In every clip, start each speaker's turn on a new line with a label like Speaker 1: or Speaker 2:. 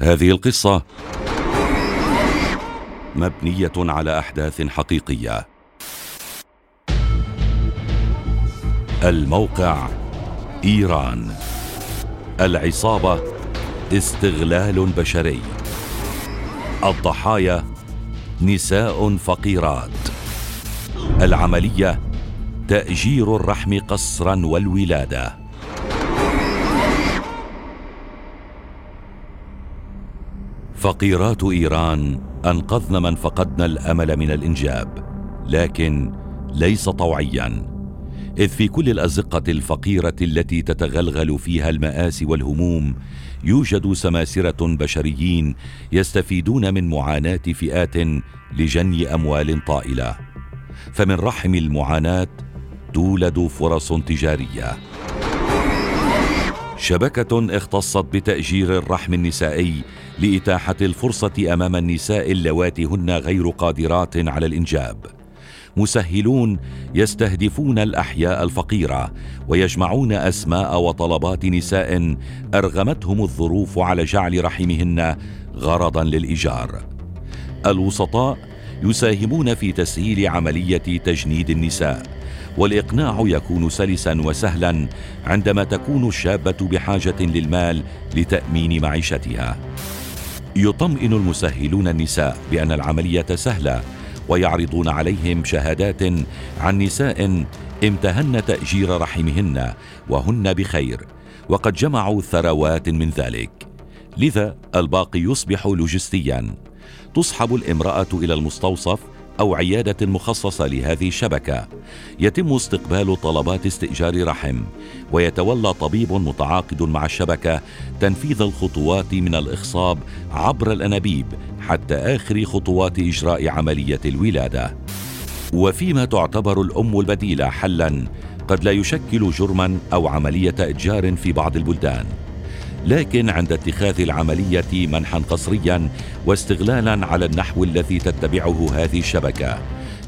Speaker 1: هذه القصة مبنية على أحداث حقيقية. الموقع إيران. العصابة استغلال بشري. الضحايا نساء فقيرات. العملية تأجير الرحم قصرا والولادة. فقيرات إيران أنقذن من فقدن الأمل من الإنجاب لكن ليس طوعيا. إذ في كل الأزقة الفقيرة التي تتغلغل فيها المآسي والهموم يوجد سماسرة بشريين يستفيدون من معاناة فئات لجني أموال طائلة. فمن رحم المعاناة تولد فرص تجارية. شبكة اختصت بتأجير الرحم النسائي لإتاحة الفرصة أمام النساء اللواتي هن غير قادرات على الإنجاب. مسهلون يستهدفون الأحياء الفقيرة ويجمعون أسماء وطلبات نساء أرغمتهم الظروف على جعل رحمهن غرضا للإيجار. الوسطاء يساهمون في تسهيل عملية تجنيد النساء. والإقناع يكون سلسا وسهلا عندما تكون الشابة بحاجة للمال لتأمين معيشتها. يطمئن المسهلون النساء بأن العملية سهلة ويعرضون عليهم شهادات عن نساء امتهن تأجير رحمهن وهن بخير وقد جمعوا ثروات من ذلك. لذا الباقي يصبح لوجستيا. تصحب الامرأة إلى المستوصف أو عيادة مخصصة لهذه الشبكة. يتم استقبال طلبات استئجار رحم ويتولى طبيب متعاقد مع الشبكة تنفيذ الخطوات من الإخصاب عبر الأنابيب حتى آخر خطوات إجراء عملية الولادة. وفيما تعتبر الأم البديلة حلا قد لا يشكل جرما أو عملية إتجار في بعض البلدان. لكن عند اتخاذ العملية منحا قصريا واستغلالا على النحو الذي تتبعه هذه الشبكة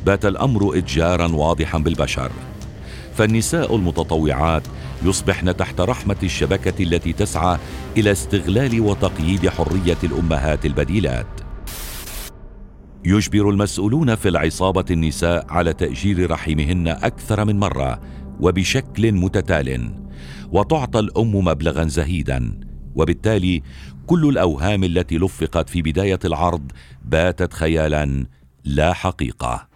Speaker 1: بات الأمر اتجارا واضحا بالبشر. فالنساء المتطوعات يصبحن تحت رحمة الشبكة التي تسعى إلى استغلال وتقييد حرية الأمهات البديلات. يجبر المسؤولون في العصابة النساء على تأجير رحمهن أكثر من مرة وبشكل متتال. وتعطى الأم مبلغا زهيدا. وبالتالي كل الأوهام التي لفقت في بداية العرض باتت خيالا لا حقيقة.